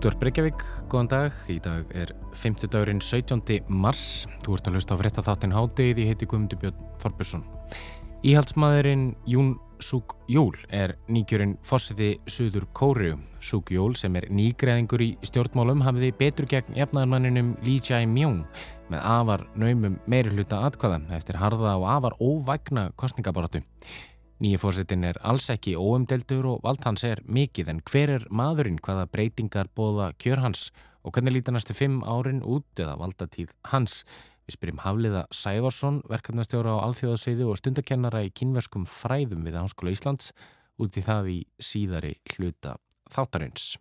Útvar Breykjavík, góðan dag. Í dag er 50 dagurinn 17. mars. Þú ert að hlusta á frétta þáttinn hádegið. Ég heiti Guðmundur Björn Þorbjörnsson. Íhaldsmaðurinn Jún Súk Jól er nýgjörinn fósiði Suður Kóriu. Súk Jól sem er nýgreðingur í stjórnmálum hafiði betur gegn efnaðarmanninum Lee Jae-myung með afar naumum meiri hluta atkvæða eftir harða og afar óvægna kostningaboratu. Nýji fórsetin er alls ekki óumdeldur og vald hans er mikið en hver er maðurinn hvaða breytingar bóða kjör hans og hvernig lítar næstu fimm árin út eða valdatíð hans? Við spyrjum Hafliða Sæfarsson, verkefnastjóra á Alþjóðasviði og stundakennara í kynverskum fræðum við Háskóla Íslands út í það í síðari hluta þáttarins.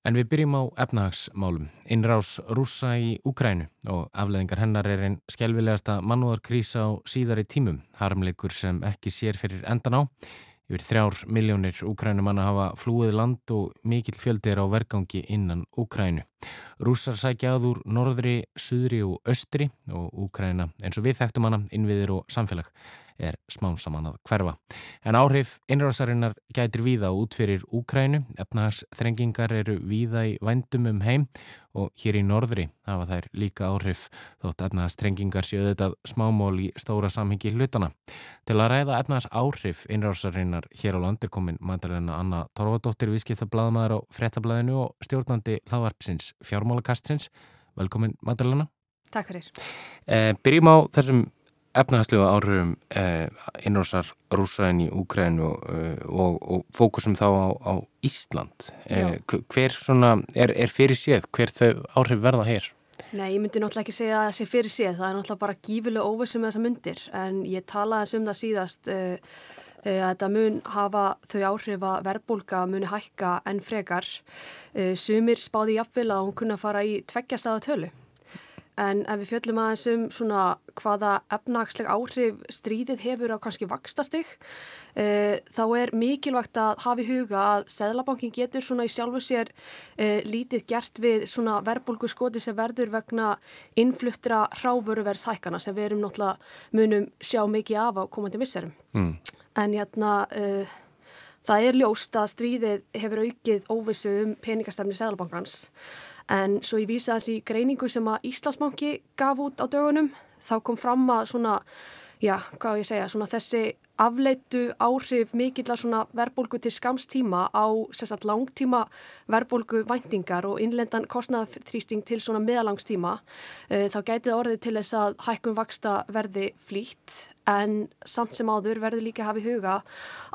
En við byrjum á efnahagsmálum. Innrás rúsa í Úkrænu og afleðingar hennar er einn skjálfilegasta mannúðarkrísa á síðari tímum. Harmleikur sem ekki sér fyrir endan á. Yfir þrjár miljónir Úkrænumanna hafa flúið land og mikill fjöldi er á vergangi innan Úkrænu. Rúsar sækja aður norðri, suðri og östri og Úkræna eins og við þekktum hana innviðir og samfélag er smám saman að hverfa. En áhrif innrásarinnar gætir víða út fyrir Úkrænu, efnahagsþrengingar eru víða í vændum um heim og hér í norðri hafa þær líka áhrif þótt efnahagsþrengingar séu þetta smámól í stóra samhengi hlutana. Til að ræða efnahags áhrif innrásarinnar hér á landir komin mætalegna Anna Torfadóttir, viðskiptablaðmaður á frettablaðinu og stjórnandi hlaðvarpsins fjármálakastsins. Velkomin mætalegna. Takk fyrir. Eh, byrjum á þessum efnahagslega áhrifum eh, innrósar rúsaðin í Úkrænu eh, og, og fókusum þá á, á Ísland. Eh, hver svona, er, er fyrir séð, hver þau áhrif verða hér? Nei, ég myndi náttúrulega ekki segja að það sé fyrir séð, það er náttúrulega bara gífilega óvissum með þessa myndir, en ég talaði um það síðast uh, að þetta mun hafa þau áhrif að verbulga muni hækka en frekar. Sumir spáði jafnvel að hún kunna fara í tveggjastæða tölu. En ef við fjöllum aðeins um svona hvaða efnagsleg áhrif stríðið hefur á kannski vakstastig, uh, þá er mikilvægt að hafa í huga að Seðlabankin getur svona í sjálfu sér uh, lítið gert við svona verbulgu skoti sem verður vegna innfluttra hráföruverðshækana sem við erum náttúrulega munum sjá mikið af á komandi misserum. Mm. En hérna... Uh, það er ljóst að stríðið hefur aukið óvissu um peningastefni Seðlabankans En svo ég vísa þessi greiningu sem að Íslandsbanki gaf út á dögunum, þá kom fram að svona, já, hvað ég segja, svona þessi afleitu áhrif mikill að svona verbulgu til skamstíma á sérstaklega langtíma verbulgu væntingar og innlendan kostnaðarþrýsting til svona meðalangstíma uh, þá gætið orðið til þess að hækkun vaksta verði flýtt. En samt sem áður verður líka að hafa í huga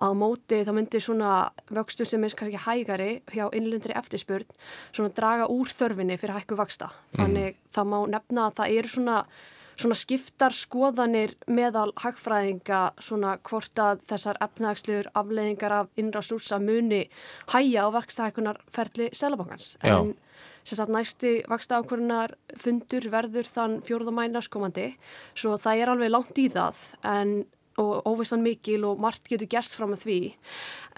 að móti þá myndir svona vöxtu sem er kannski hægari hjá innlendri eftirspurn svona draga úr þörfinni fyrir hækkun vaksta þannig mm. það má nefna að það eru svona svona skiptar skoðanir meðal hagfræðinga svona hvort að þessar efnagslegur afleiðingar af innrásúsa muni hæja á vakstahækunarferli Selabankans. En sem sagt næsti vakstahækunar fundur verður þann fjóruðamænas komandi svo það er alveg langt í það en og óvissan mikil og margt getur gerst fram með því.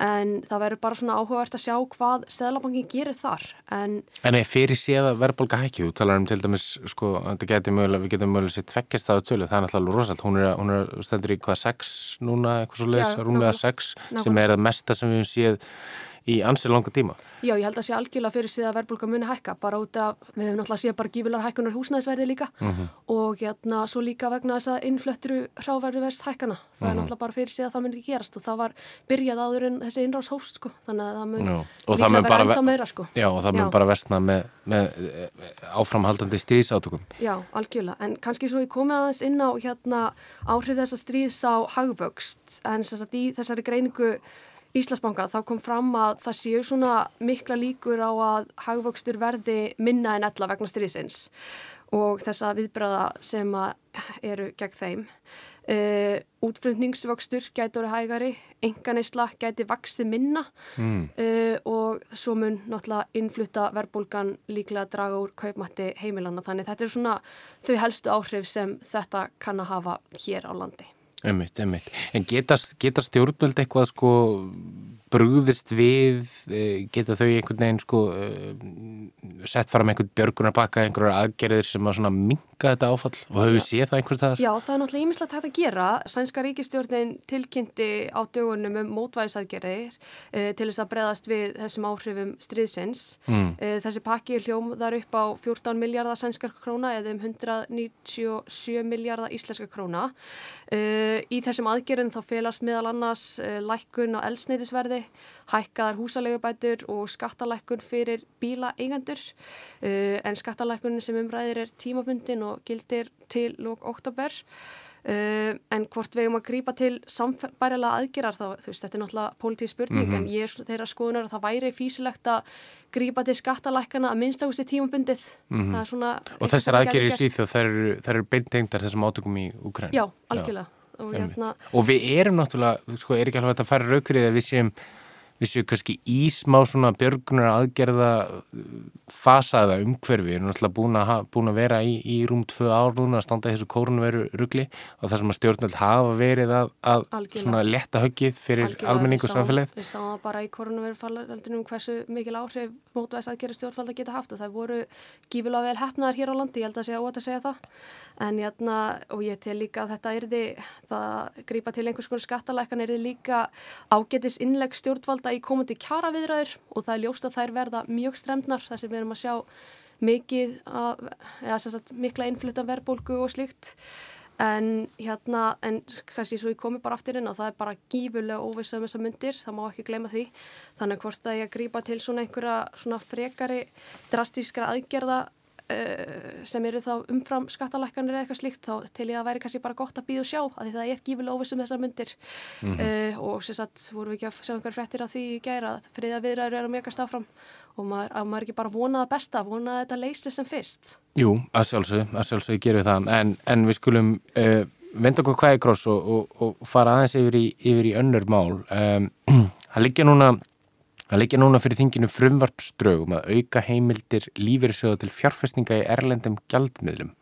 En það verður bara svona áhugavert að sjá hvað Seðlabankin gerir þar. En, en fyrir séð að verðbólka hækju þú talar um til dæmis, sko, getur mögulega við getum mögulega sér tvekkist að tölu. Það er náttúrulega rosalt, hún er, hún er stendur í hvað 6 núna, eitthvað svo leiðis, rúmlega 6 sem er að mesta sem við séð í ansið langa tíma. Já, ég held að sé algjörlega fyrir síðan að verðbólka muni hækka, bara út af, við hefum náttúrulega séð bara gífilar hækkunar húsnæðisverði líka mhm. -huh. og hérna svo líka vegna þess að innflötturu hráverðuverst hækkana. Það uh -huh. er mhm. náttúrulega bara fyrir síðan að það muni ekki gerast og það var byrjað áður en þessi innráðs hófst sko, þannig að það mun líka vera enda meira sko. Já, og það mun bara vestna með, með eh, áframhaldandi stríðsátökum. Já, algjörlega, en kannski svo ég komið aðeins inn á hérna áhrif þessa stríðs á hagvöxt en þess að í þessari greiningu Íslandsbanka þá kom fram að það séu svona mikla líkur á að hagvöxtur verði minna en ella vegna styrjusins og þessa viðbræða sem eru gegn þeim. Uh, útflutningsvöxtur gæti orðið hægari, enganeysla gæti vaxti minna mm. uh, og svo mun náttúrulega innflutta verbulgan líklega draga úr kaupmætti heimilana þannig þetta er svona þau helstu áhrif sem þetta kann að hafa hér á landi. Einmitt, einmitt. En geta, geta stjórnvöld eitthvað sko brúðist við, eh, geta þau einhvern veginn sko eh, sett fram einhvern björgunar baka, einhverjar aðgerðir sem að svona minga þetta áfall og höfum við séð það einhvers þar? Já, það er náttúrulega ímislegt hægt að gera. Sænska ríkistjórnin tilkynnti á dögunum um mótvæðisaðgerðir uh, til þess að breðast við þessum áhrifum stríðsins. Mm. Uh, þessi pakki hljóm þar upp á 14 miljardar sænskar króna eða um 197 miljardar íslenska króna. Uh, í þessum aðgerðin þá félast meðal annars lækkun á elsneitisverði hækkaðar húsalegubætur og skattalækkun fyrir bíla eigendur uh, en skattalækkun sem umræðir er tímabundin og gildir til lók oktober uh, en hvort við um að grýpa til samfærilega aðgerar þá, þú veist, þetta er náttúrulega pólitíð spurning mm -hmm. en ég er þeirra skoðunar að það væri físilegt að grýpa til skattalækkana að minnstakusti tímabundið mm -hmm. Og þessar aðgerir í síð þau eru beintengdar þessum átökum í Ukræn Já, algjörlega Já. Og, hérna... og við erum náttúrulega, sko, er ekki alveg að fara raukrið að við séum við séum kannski ísmá svona björgunar aðgerða fasaða umhverfi, við erum náttúrulega búin að, búin að vera í, í rúm tvö ár núna að standa í þessu kórnveru ruggli og það sem að stjórnveld hafa verið að, að svona letta höggið fyrir almenning og samfélagið. Við sáum það bara í kórnveru fallaldinum hversu mikil áhrif mótvæðis aðgerði stjórnveld að geta haft og það voru gífilega vel hefnaðar hér á landi, ég held að segja ótt að segja það. En jætna, og ég tel líka að þetta erði, það grýpa til einhvers konar skattalækan erði líka ágetis innleg stjórnvalda í komandi kjara viðræður og það er ljóst að þær verða mjög stremnar þar sem við erum að sjá mikið, að, eða sagt, mikla innflutta verbulgu og slíkt. En hérna, en kannski svo ég komi bara aftur inn og það er bara gífurlega óvissað með þessar myndir, það má ekki gleyma því. Þannig hvort að ég grýpa til svona einhverja svona frekari drastískra aðgerða sem eru þá umfram skattalækkanir eða eitthvað slíkt þá til ég að væri kannski bara gott að býða og sjá að það er gífilega óvissum þessar myndir mm -hmm. uh, og sem sagt voru við ekki að sjá einhver frettir af því í gæra að friða viðræður eru mjög að stafram og maður, að maður ekki bara vonaða besta vonaða þetta leysið sem fyrst. Jú, að sjálfsög, að sjálfsög gerum við það. En, en við skulum uh, venda okkur hvaði gross og, og, og fara aðeins yfir í, yfir í önnur mál. Um, það liggja núna Það leikja núna fyrir þinginu frumvarpsdraugum að auka heimildir lífeyrisjóða til fjárfestinga í erlendum gjaldmiðlum.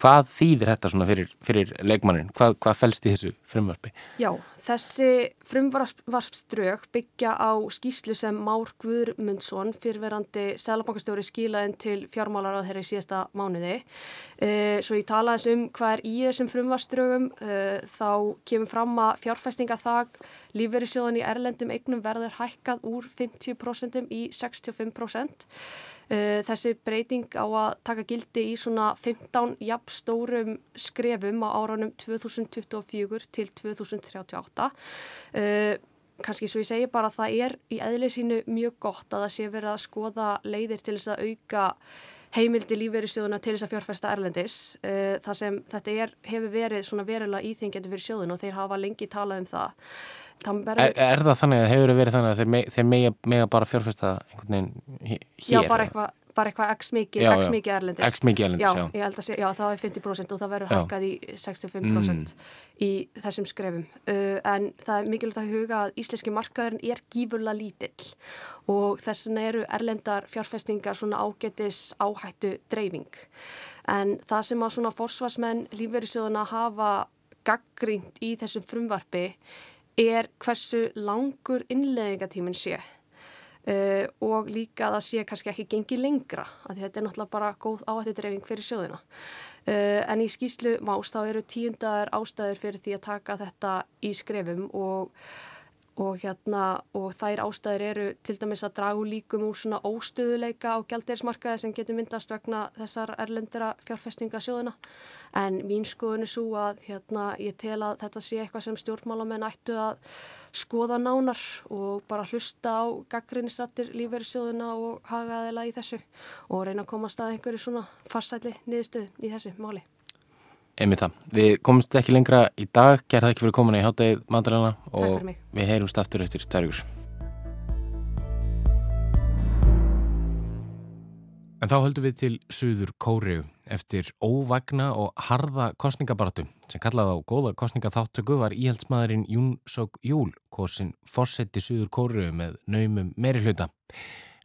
Hvað þýðir þetta fyrir, fyrir leikmannin? Hvað, hvað fælst í þessu frumvarpi? Já, Þessi frumvarpsdraug byggja á skýslu sem Már Guðmundsson, fyrverandi selabankastjóri skilaðin til fjármálar á þeirri síðasta mánuði. E, svo ég talaði um hvað er í þessum frumvarpsdraugum, e, þá kemur fram að fjárfestingathag lífverðisjóðan í erlendum eignum verður hækkað úr 50% í 65%. Uh, þessi breyting á að taka gildi í svona 15 jafn stórum skrefum á áraunum 2024 til 2038. Uh, Kanski svo ég segi bara að það er í eðlið sínu mjög gott að það sé verið að skoða leiðir til þess að auka heimildi lífverðisjóðuna til þess að fjárfesta Erlendis. Uh, það sem þetta er, hefur verið svona verulega íþingjandi fyrir sjóðun og þeir hafa lengi talað um það. Er, er það þannig að hefur verið þannig að þeir, me, þeir mega, mega bara fjárfesta einhvern veginn hér? Já, bara eitthvað bara eitthvað x mikið, x mikið erlendis. X mikið erlendis, já. Já, ég held að segja, já, það er 50% og það verður hækkað í 65% mm. í þessum skrefum. Uh, en það er mikilvægt að huga að íslenski markaðurinn er gífurlega lítill og þess vegna eru erlendar fjárfestingar svona ágetis áhættu dreifing. En það sem að svona forsvarsmenn lífverðisjóðuna hafa gaggrínt í þessum frumvarfi er hversu langur innleðingatíminn sé uh, og líka að það sé kannski ekki gengi lengra að þetta er náttúrulega bara góð áhættu dreifing fyrir sjóðina. Uh, en í skýslu mást þá eru tíundar ástæður fyrir því að taka þetta í skrefum og og, hérna, og þær ástæðir eru til dæmis að dragu líkum úr svona óstöðuleika á gældirismarkaði sem getur myndast vegna þessar erlendira fjárfestinga sjóðuna en mín skoðun er svo að hérna, ég tel að þetta sé eitthvað sem stjórnmálamenn ættu að skoða nánar og bara hlusta á gaggrinistrattir lífverðsjóðuna og haga aðeila í þessu og reyna að koma að staða einhverju svona farsætli niðurstöð í þessu máli. Einmitt það. Við komumst ekki lengra í dag, gerða ekki fyrir komin í háttegið mandalana og við heyrumst aftur eftir tverjur. En þá höldum við til Suður Kóriu eftir óvagna og harða kostningabaratu sem kallaði á góða kostningaþáttöku var íhaldsmaðurinn Jún Sök Júl, kosin fósetti Suður Kóriu með naumum meiri hluta.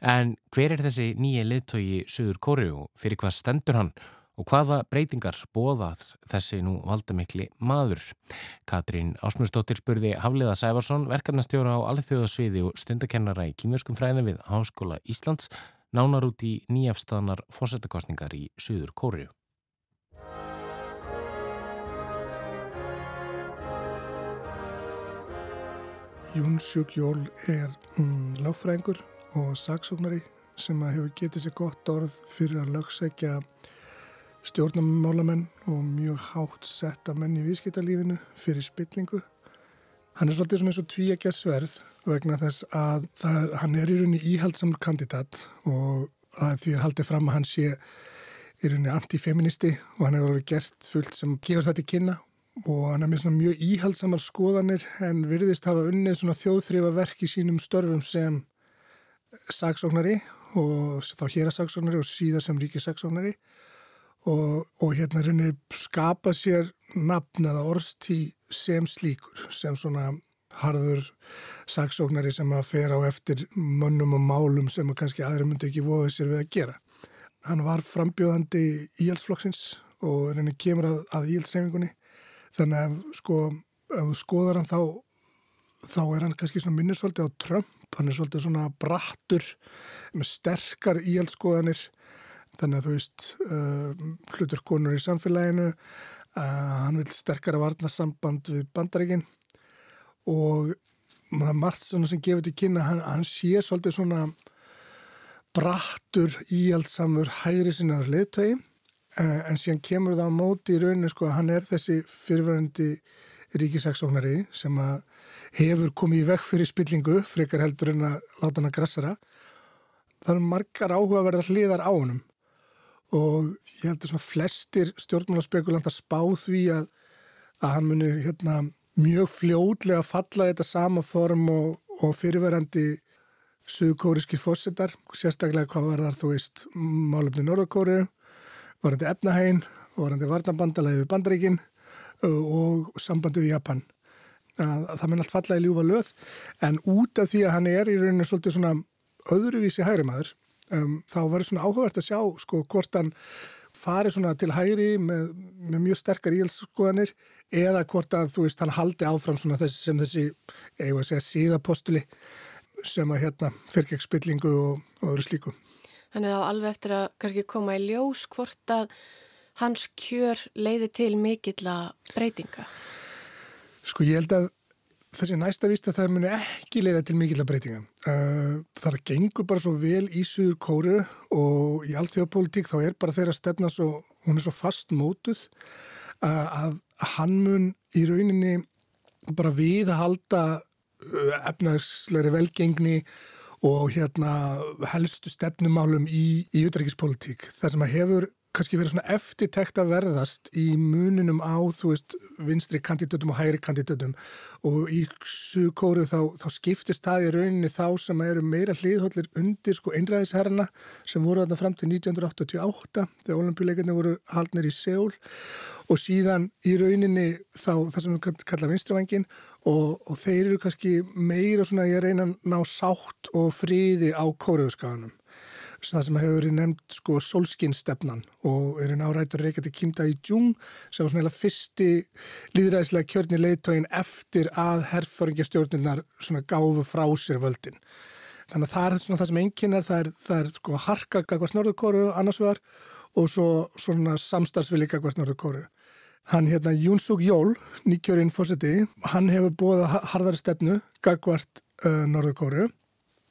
En hver er þessi nýja liðtogi Suður Kóriu og fyrir hvað stendur hann Og hvaða breytingar bóðar þessi nú valdamikli maður? Katrín Ásmundsdóttir spurði Hafliða Sæfarsson, verkefnastjóra á alþjóðasviði og stundakennara í kýmjöskum fræðin við Háskóla Íslands, nánar út í nýjafstanar fósettakostningar í Suður Kóriu. Jún Sjúkjól er mm, láfræðingur og saksóknari sem hefur getið sér gott orð fyrir að lögsækja stjórnumálamenn og mjög hátt setta menn í vískittarlífinu fyrir spillingu. Hann er svolítið svona eins og tvíækja sverð vegna þess að það, hann er í rauninni íhaldsamur kandidat og því er haldið fram að hann sé í rauninni antifeministi og hann hefur verið gert fullt sem gefur þetta í kynna og hann er með svona mjög íhaldsamar skoðanir en virðist hafa unnið svona þjóðþrifa verk í sínum störfum sem saksóknari og þá hér að saksóknari og síðar sem ríkisaksóknari og, og hérna reynir skapa sér nafn eða orðstí sem slíkur sem svona harður saksóknari sem að fer á eftir mönnum og málum sem að kannski aðra myndi ekki voða sér við að gera. Hann var frambjóðandi í Íhaldsflokksins og reynir kemur að, að Íhaldsreifingunni þannig að sko, ef þú skoðar hann þá þá er hann kannski svona minnir svolítið á Trump, hann er svolítið svona brattur með sterkar íhaldskoðanir þannig að þú veist uh, hlutur konur í samfélaginu uh, hann vil sterkara varnasamband við bandaríkinn og maður er margt svona sem gefur til kynna hann, hann sé svolítið svona brattur íhaldsamur hægri sinnaður leðtögi uh, en síðan kemur það á móti í rauninu sko að hann er þessi fyrirverandi ríkisaksóknari sem að hefur komið í vekk fyrir spillingu, frekar heldur en að láta hann að grassara. Það eru margar áhugaverðar hliðar á honum og ég held að svona flestir stjórnmálaspekulantar spáð því að, að hann muni hérna, mjög fljóðlega falla þetta sama form og, og fyrirverandi suðkóriski fósittar, sérstaklega hvað var þar þú veist málefni Norðakóri, varandi efnahægin, varandi varnabandalagi við bandaríkin og sambandi við Japan. Að, að það mun allt falla í ljúfa löð. En út af því að hann er í rauninu svolítið svona öðruvísi hægri maður um, þá verður svona áhugavert að sjá sko hvort hann fari svona til hægri með, með mjög sterkar íhalskoðanir eða hvort að þú veist hann haldi áfram svona þessi sem þessi, að segja síðapostuli sem að hérna fyrkjeg spillingu og, og öðru slíku. Þannig þá alveg eftir að kannski koma í ljós hvort að hans kjör leiði til mikill að breytinga? Sko ég held að þessi næsta vist að það muni ekki leiða til mikill að breytinga. Uh, það gengur bara svo vel í Suður Kóru og í allþjóðapólitík þá er bara þeirra stefna svo, hún er svo fast mótuð uh, að hann mun í rauninni bara við að halda uh, efnagsleiri velgengni og hérna helstu stefnumálum í, í utrækispólitík. Það sem að hefur kannski verið svona eftirtekt að verðast í muninum á, þú veist, vinstri kandidatum og hægri kandidatum. Og í Suðkóru þá, þá skiptist það í rauninni þá sem eru meira hliðhóllir undir sko einræðisherrana sem voru þarna fram til 1988 þegar olimpíuleikarnir voru haldnir í Seúl. Og síðan í rauninni þá það sem við kalla vinstrivangin og, og þeir eru kannski meira svona að ég reyna að ná sátt og fríði á kóruðskaganum það sem hefur verið nefnt sko solskinstefnan og er einn árættur reykjandi Kim Dae-jung sem var svona heila fyrsti líðræðislega kjörni leiðtógin eftir að herrföringjastjórnirnar svona gáfu frá sér völdin. Þannig að það er svona það sem einnkynnar, það er, það er sko harka gagvart Norðurkóru annars vegar og svo svona samstarfsvili gagvart Norðurkóru. Hann hérna Jún Suk Jól, nýkjörinn fórseti, hann hefur búið harðari stefnu gagvart uh, Norðurkóru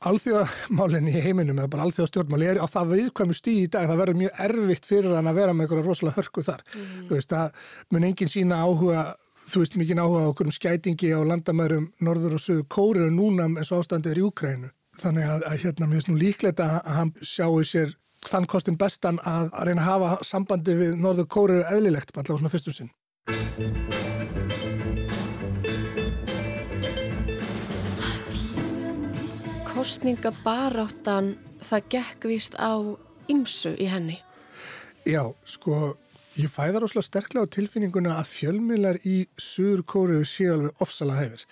alþjóðamálinn í heiminum eða bara alþjóðastjórnmáli er á það viðkvæmu stíð í dag það verður mjög erfitt fyrir hann að vera með eitthvað rosalega hörku þar. Mm. þú veist að mun enginn sína áhuga þú veist mikinn áhuga okkur um skætingi á landamærum norður og sögur kóri og núna eins og ástandið er í Ukrænu þannig að, að hérna mér finnst nú líklegt að hann sjáu sér þann kostin bestan að, að reyna að hafa sambandi við norður kóri eðlilegt allavega svona fyrstum sinn kostningabaráttan það gekk vist á ymsu í henni. Já, sko, ég fæðar ósláð sterklega á tilfinninguna að fjölmiðlar í Suður Kóru séu alveg ofsala hefur.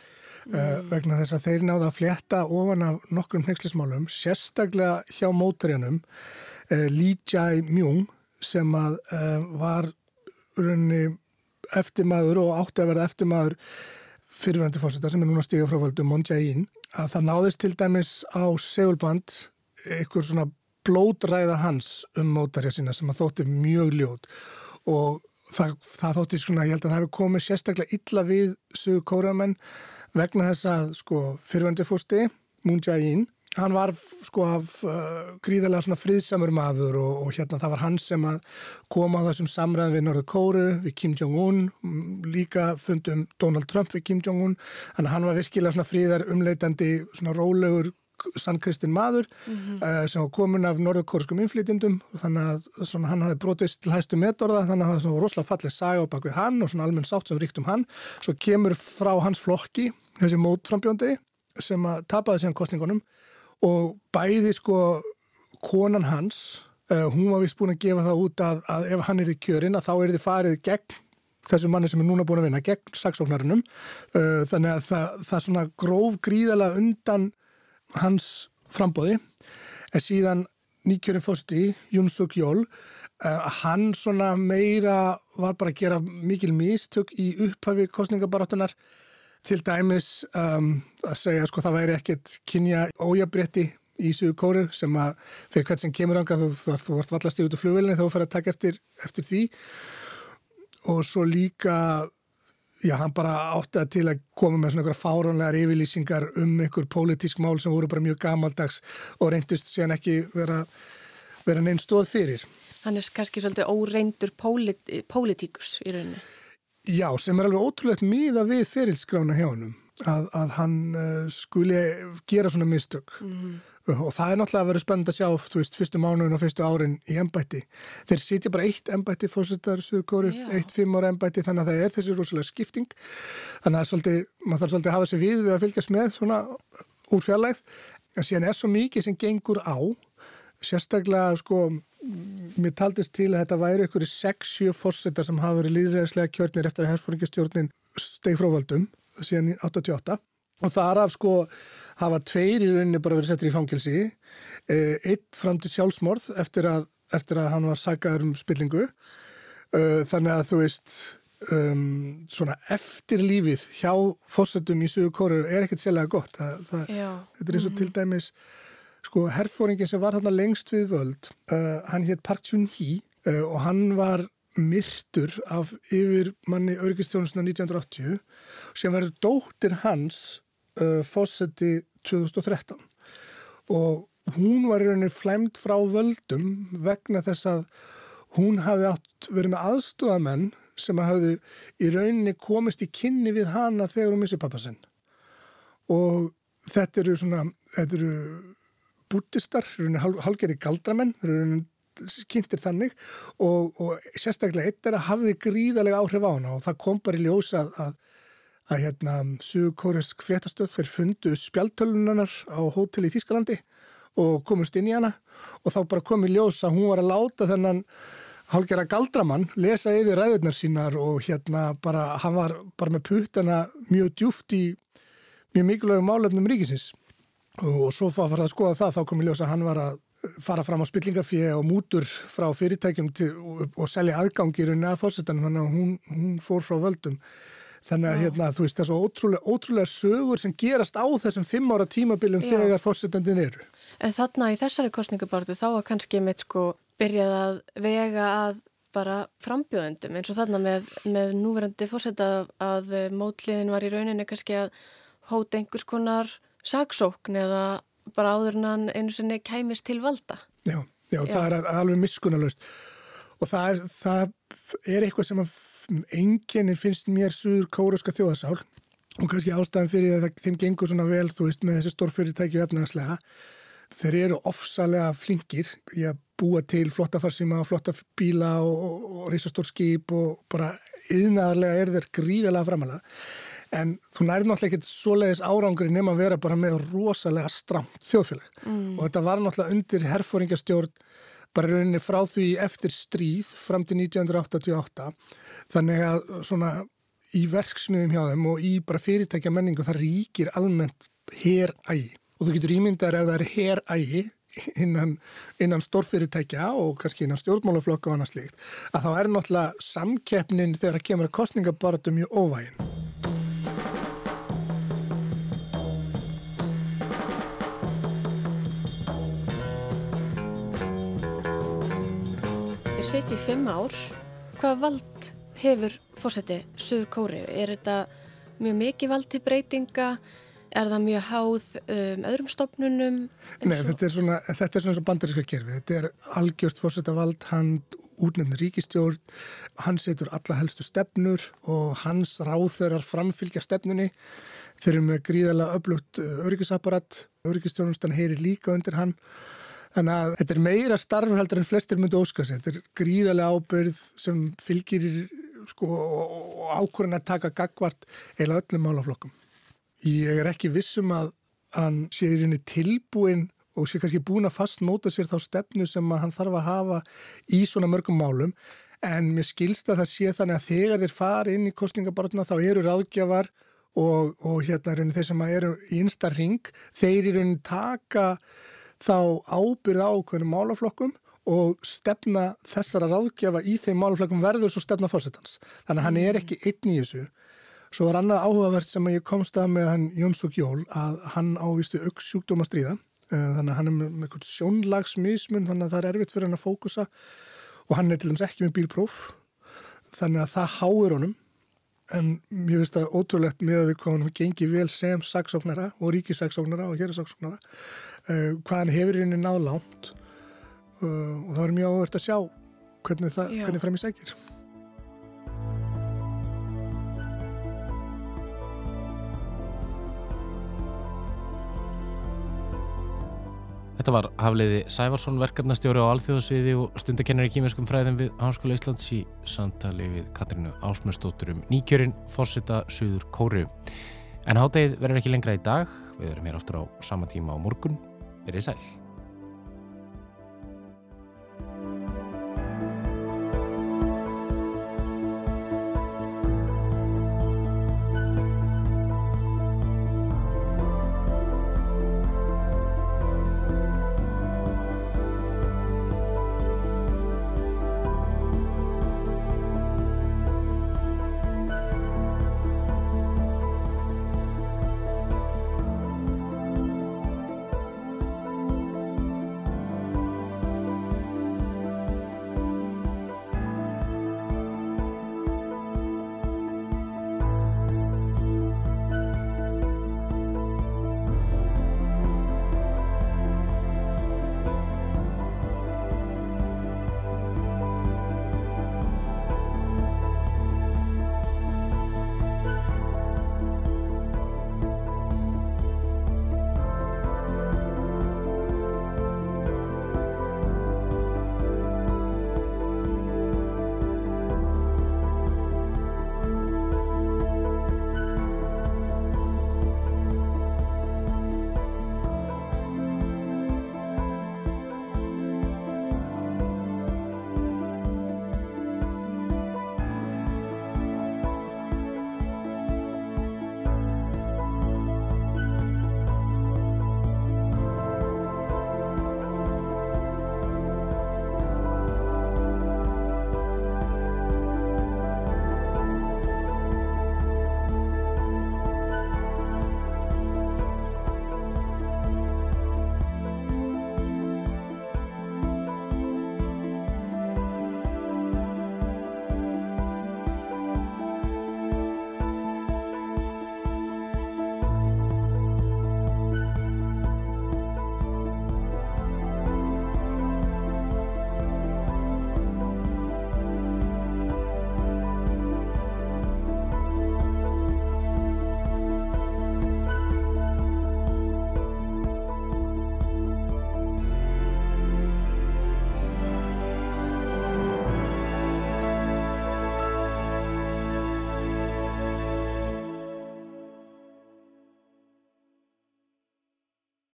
Mm. Uh, vegna þess að þeir náða að fletta ofan af nokkrum hneikslismálum, sérstaklega hjá mótarinnum uh, Lee Jae-myung sem að uh, var eftirmaður og átti að verða eftirmaður fyrirvændi fórseta sem er núna stíga frá völdum Moon Jae-in að það náðist til dæmis á segulband einhver svona blódræða hans um mótarja sína sem að þótti mjög ljót. Og það, það þótti svona, ég held að það hefði komið sérstaklega illa við sögur kóramenn vegna þess að sko fyrirvændi fórsti Moon Jae-in hann var sko af uh, gríðarlega svona friðsamur maður og, og hérna það var hann sem að koma á þessum samræðin við Norður Kóru, við Kim Jong-un líka fundum Donald Trump við Kim Jong-un, þannig að hann var virkilega svona fríðar umleitandi svona rólegur sannkristinn maður mm -hmm. uh, sem var komin af norðurkórskum inflytjendum þannig að svona, hann hafi brotist til hæstu metorða þannig að það var rosalega fallið saga á bakvið hann og svona almenn sátt sem ríkt um hann. Svo kemur frá hans flokki þessi mótframbjóndi sem að tapaði síðan kostningunum og bæði sko konan hans, uh, hún var vist búin að gefa það út að, að ef hann er í kjörin að þá er þið farið gegn þessu manni sem er núna búin að vinna, gegn saksóknarinnum uh, þannig að það, það svona gróf gríðala undan hans frambóði en síðan nýkjörin fósti, Jún Suk Jól uh, hann svona meira var bara að gera mikil mistök í upphafi kostningabarátunar til dæmis um, að segja sko það væri ekkert kynja ójabrétti í Suðu Kóru sem að fyrir hvert sem kemur ánga þú, þú, þú vart vallast í út af flugvelinni þá fyrir að taka eftir, eftir því og svo líka já hann bara átti að til að koma með svona eitthvað fáránlegar yfirlýsingar um einhver pólitísk mál sem voru bara mjög gamaldags og reyndist síðan ekki vera, vera neinn stóð fyrir. Hann er kannski svolítið óreindur pólitíkus í rauninni. Já, sem er alveg ótrúlegt miða við ferilskrána hjá hann að, að hann uh, skuli gera svona mistök. Mm og það er náttúrulega að vera spennend að sjá þú veist, fyrstu mánuðin og fyrstu árin í ennbætti. Þeir sitja bara eitt ennbætti fórsettar Suðkóru, eitt fimm ára ennbætti þannig að það er þessi rosalega skipting. Þannig að svolítið, maður þarf svolítið að hafa sér við við að fylgjast með svona úr fjarlægð. En síðan er svo mikið sem gengur á sérstaklega sko mér taldist til að þetta væri ykkur 6-7 fórsetar sem hafa verið líðræðislega kjörnir eftir að herfóringastjórnin steg frá völdum síðan 88 og þar af sko hafa tveir í rauninni bara verið settir í fangilsi eh, eitt fram til sjálfsmorð eftir að, eftir að hann var sagaður um spillingu. Eh, þannig að þú veist um, svona eftir lífið hjá fórsetum í Suðu Kóru er ekkert sérlega gott. Það, það, þetta er eins og mm -hmm. til dæmis sko herfóringin sem var þarna lengst við völd uh, hann hétt Park Chun-hee uh, og hann var myrtur af yfir manni örgistjónusna 1980 sem verður dóttir hans uh, fósetti 2013 og hún var í rauninni flæmt frá völdum vegna þess að hún hafði átt verið með aðstofamenn sem hafði í rauninni komist í kynni við hana þegar hún missi pappasinn og þetta eru svona, þetta eru búttistar, halgeri galdramenn, kynntir þannig og, og sérstaklega eitt er að hafði gríðalega áhrif á hana og það kom bara í ljósa að, að, að hérna, Suðkóresk fréttastöð fyrir fundu spjaltölunanar á hótel í Þískalandi og komust inn í hana og þá bara kom í ljósa að hún var að láta þennan halgera galdramann lesa yfir ræðurnar sínar og hérna bara, hann var bara með puttana mjög djúft í mjög mikilvægum málefnum ríkisins og svo fara að skoða það þá kom ég ljósa að hann var að fara fram á spillingafíi og mútur frá fyrirtækjum til, og, og selja aðgangir að fórsetanum, þannig að hún, hún fór frá völdum. Þannig að hérna, þú veist þessu ótrúlega, ótrúlega sögur sem gerast á þessum fimm ára tímabilum Já. þegar fórsetandin eru. En þarna í þessari kostningabartu þá var kannski mitt sko byrjað að vega að bara frambjóðundum eins og þarna með, með núverandi fórseta að mótliðin var í rauninni kannski að hóta einhvers konar saksókn eða bara áður en hann einu sinni kæmist til valda. Já, já, já. það er alveg miskunalust og það er, það er eitthvað sem enginnir finnst mér suður kóruska þjóðasál og kannski ástæðan fyrir að þeim gengur svona vel, þú veist, með þessi stórfyrirtæki og efnaðslega. Þeir eru ofsalega flinkir í að búa til flotta farsíma og flotta bíla og, og, og reysastór skip og bara yðnaðarlega er þeir gríðalega framalega en þú nærið náttúrulega ekkert svoleiðis árangri nema að vera bara með rosalega stramt þjóðfélag. Mm. og þetta var náttúrulega undir herfóringastjórn bara rauninni frá því eftir stríð fram til 1988 þannig að svona í verksmiðum hjá þeim og í bara fyrirtækja menningu það ríkir almennt herægi. Og þú getur ímyndar ef það er herægi innan, innan stórfyrirtækja og kannski innan stjórnmálaflokka og annað slíkt, að þá er náttúrulega samkeppnin þegar að kemur að kostningabaratu mjög óvægin. Þeir setja í fimm ár. Hvað vald hefur fórseti Suður Kóri? Er þetta mjög mikið vald til breytinga? Er það mjög háð um, öðrum stopnunum? Nei, þetta er svona, þetta er svona svo bandaríska kerfi. Þetta er algjört fórsetavald, hann útnefnir ríkistjórn, hann setur alla helstu stefnur og hans ráþörar framfylgja stefnunni. Þeir eru með gríðala öflugt öryggisapparat, öryggistjórnustan heyri líka undir hann. Þannig að þetta er meira starfhaldur en flestir myndi óska sér. Þetta er gríðarlega ábyrð sem fylgir sko, og ákvörðin að taka gagvart eila öllum málaflokkum. Ég er ekki vissum að hann sé í rauninni tilbúin og sé kannski búin að fastmóta sér þá stefnu sem hann þarf að hafa í svona mörgum málum en mér skilst að það sé þannig að þegar þeir fari inn í kostningabartuna þá eru ráðgjafar og, og hérna rauninni þeir sem eru í einstar ring, þeir í rauninni taka þá ábyrða á hvernig málaflokkum og stefna þessara ráðgjafa í þeim málaflokkum verður svo stefna fórsetans. Þannig að hann er ekki einn í þessu. Svo var annað áhugavert sem ég komst að með hann Jónsók Jól að hann ávistu aukssjúkdóma stríða. Eh, þannig að hann er með eitthvað sjónlagsmismun, þannig að það er erfitt fyrir hann að fókusa og hann er til dæmis ekki með bílpróf. Þannig að það háir honum en mér finnst það ótrúlegt með að við hvað hann gengi vel sem saksóknara og ríkisaksóknara og hérasaksóknara uh, hvað hann hefur henni náðlánt uh, og það var mjög áhört að sjá hvernig, það, hvernig frem í segir. Þetta var Hafliði Sævarsson, verkefnastjóri á Alþjóðsviði og stundakennari í kýminskum fræðum við Háskóla Íslands í samtali við Katrínu Ásmundsdóttur um nýkjörinn fórsita Suður Kóru. En háttegið verður ekki lengra í dag, við verum hér áttur á sama tíma á morgun. Verðið sæl.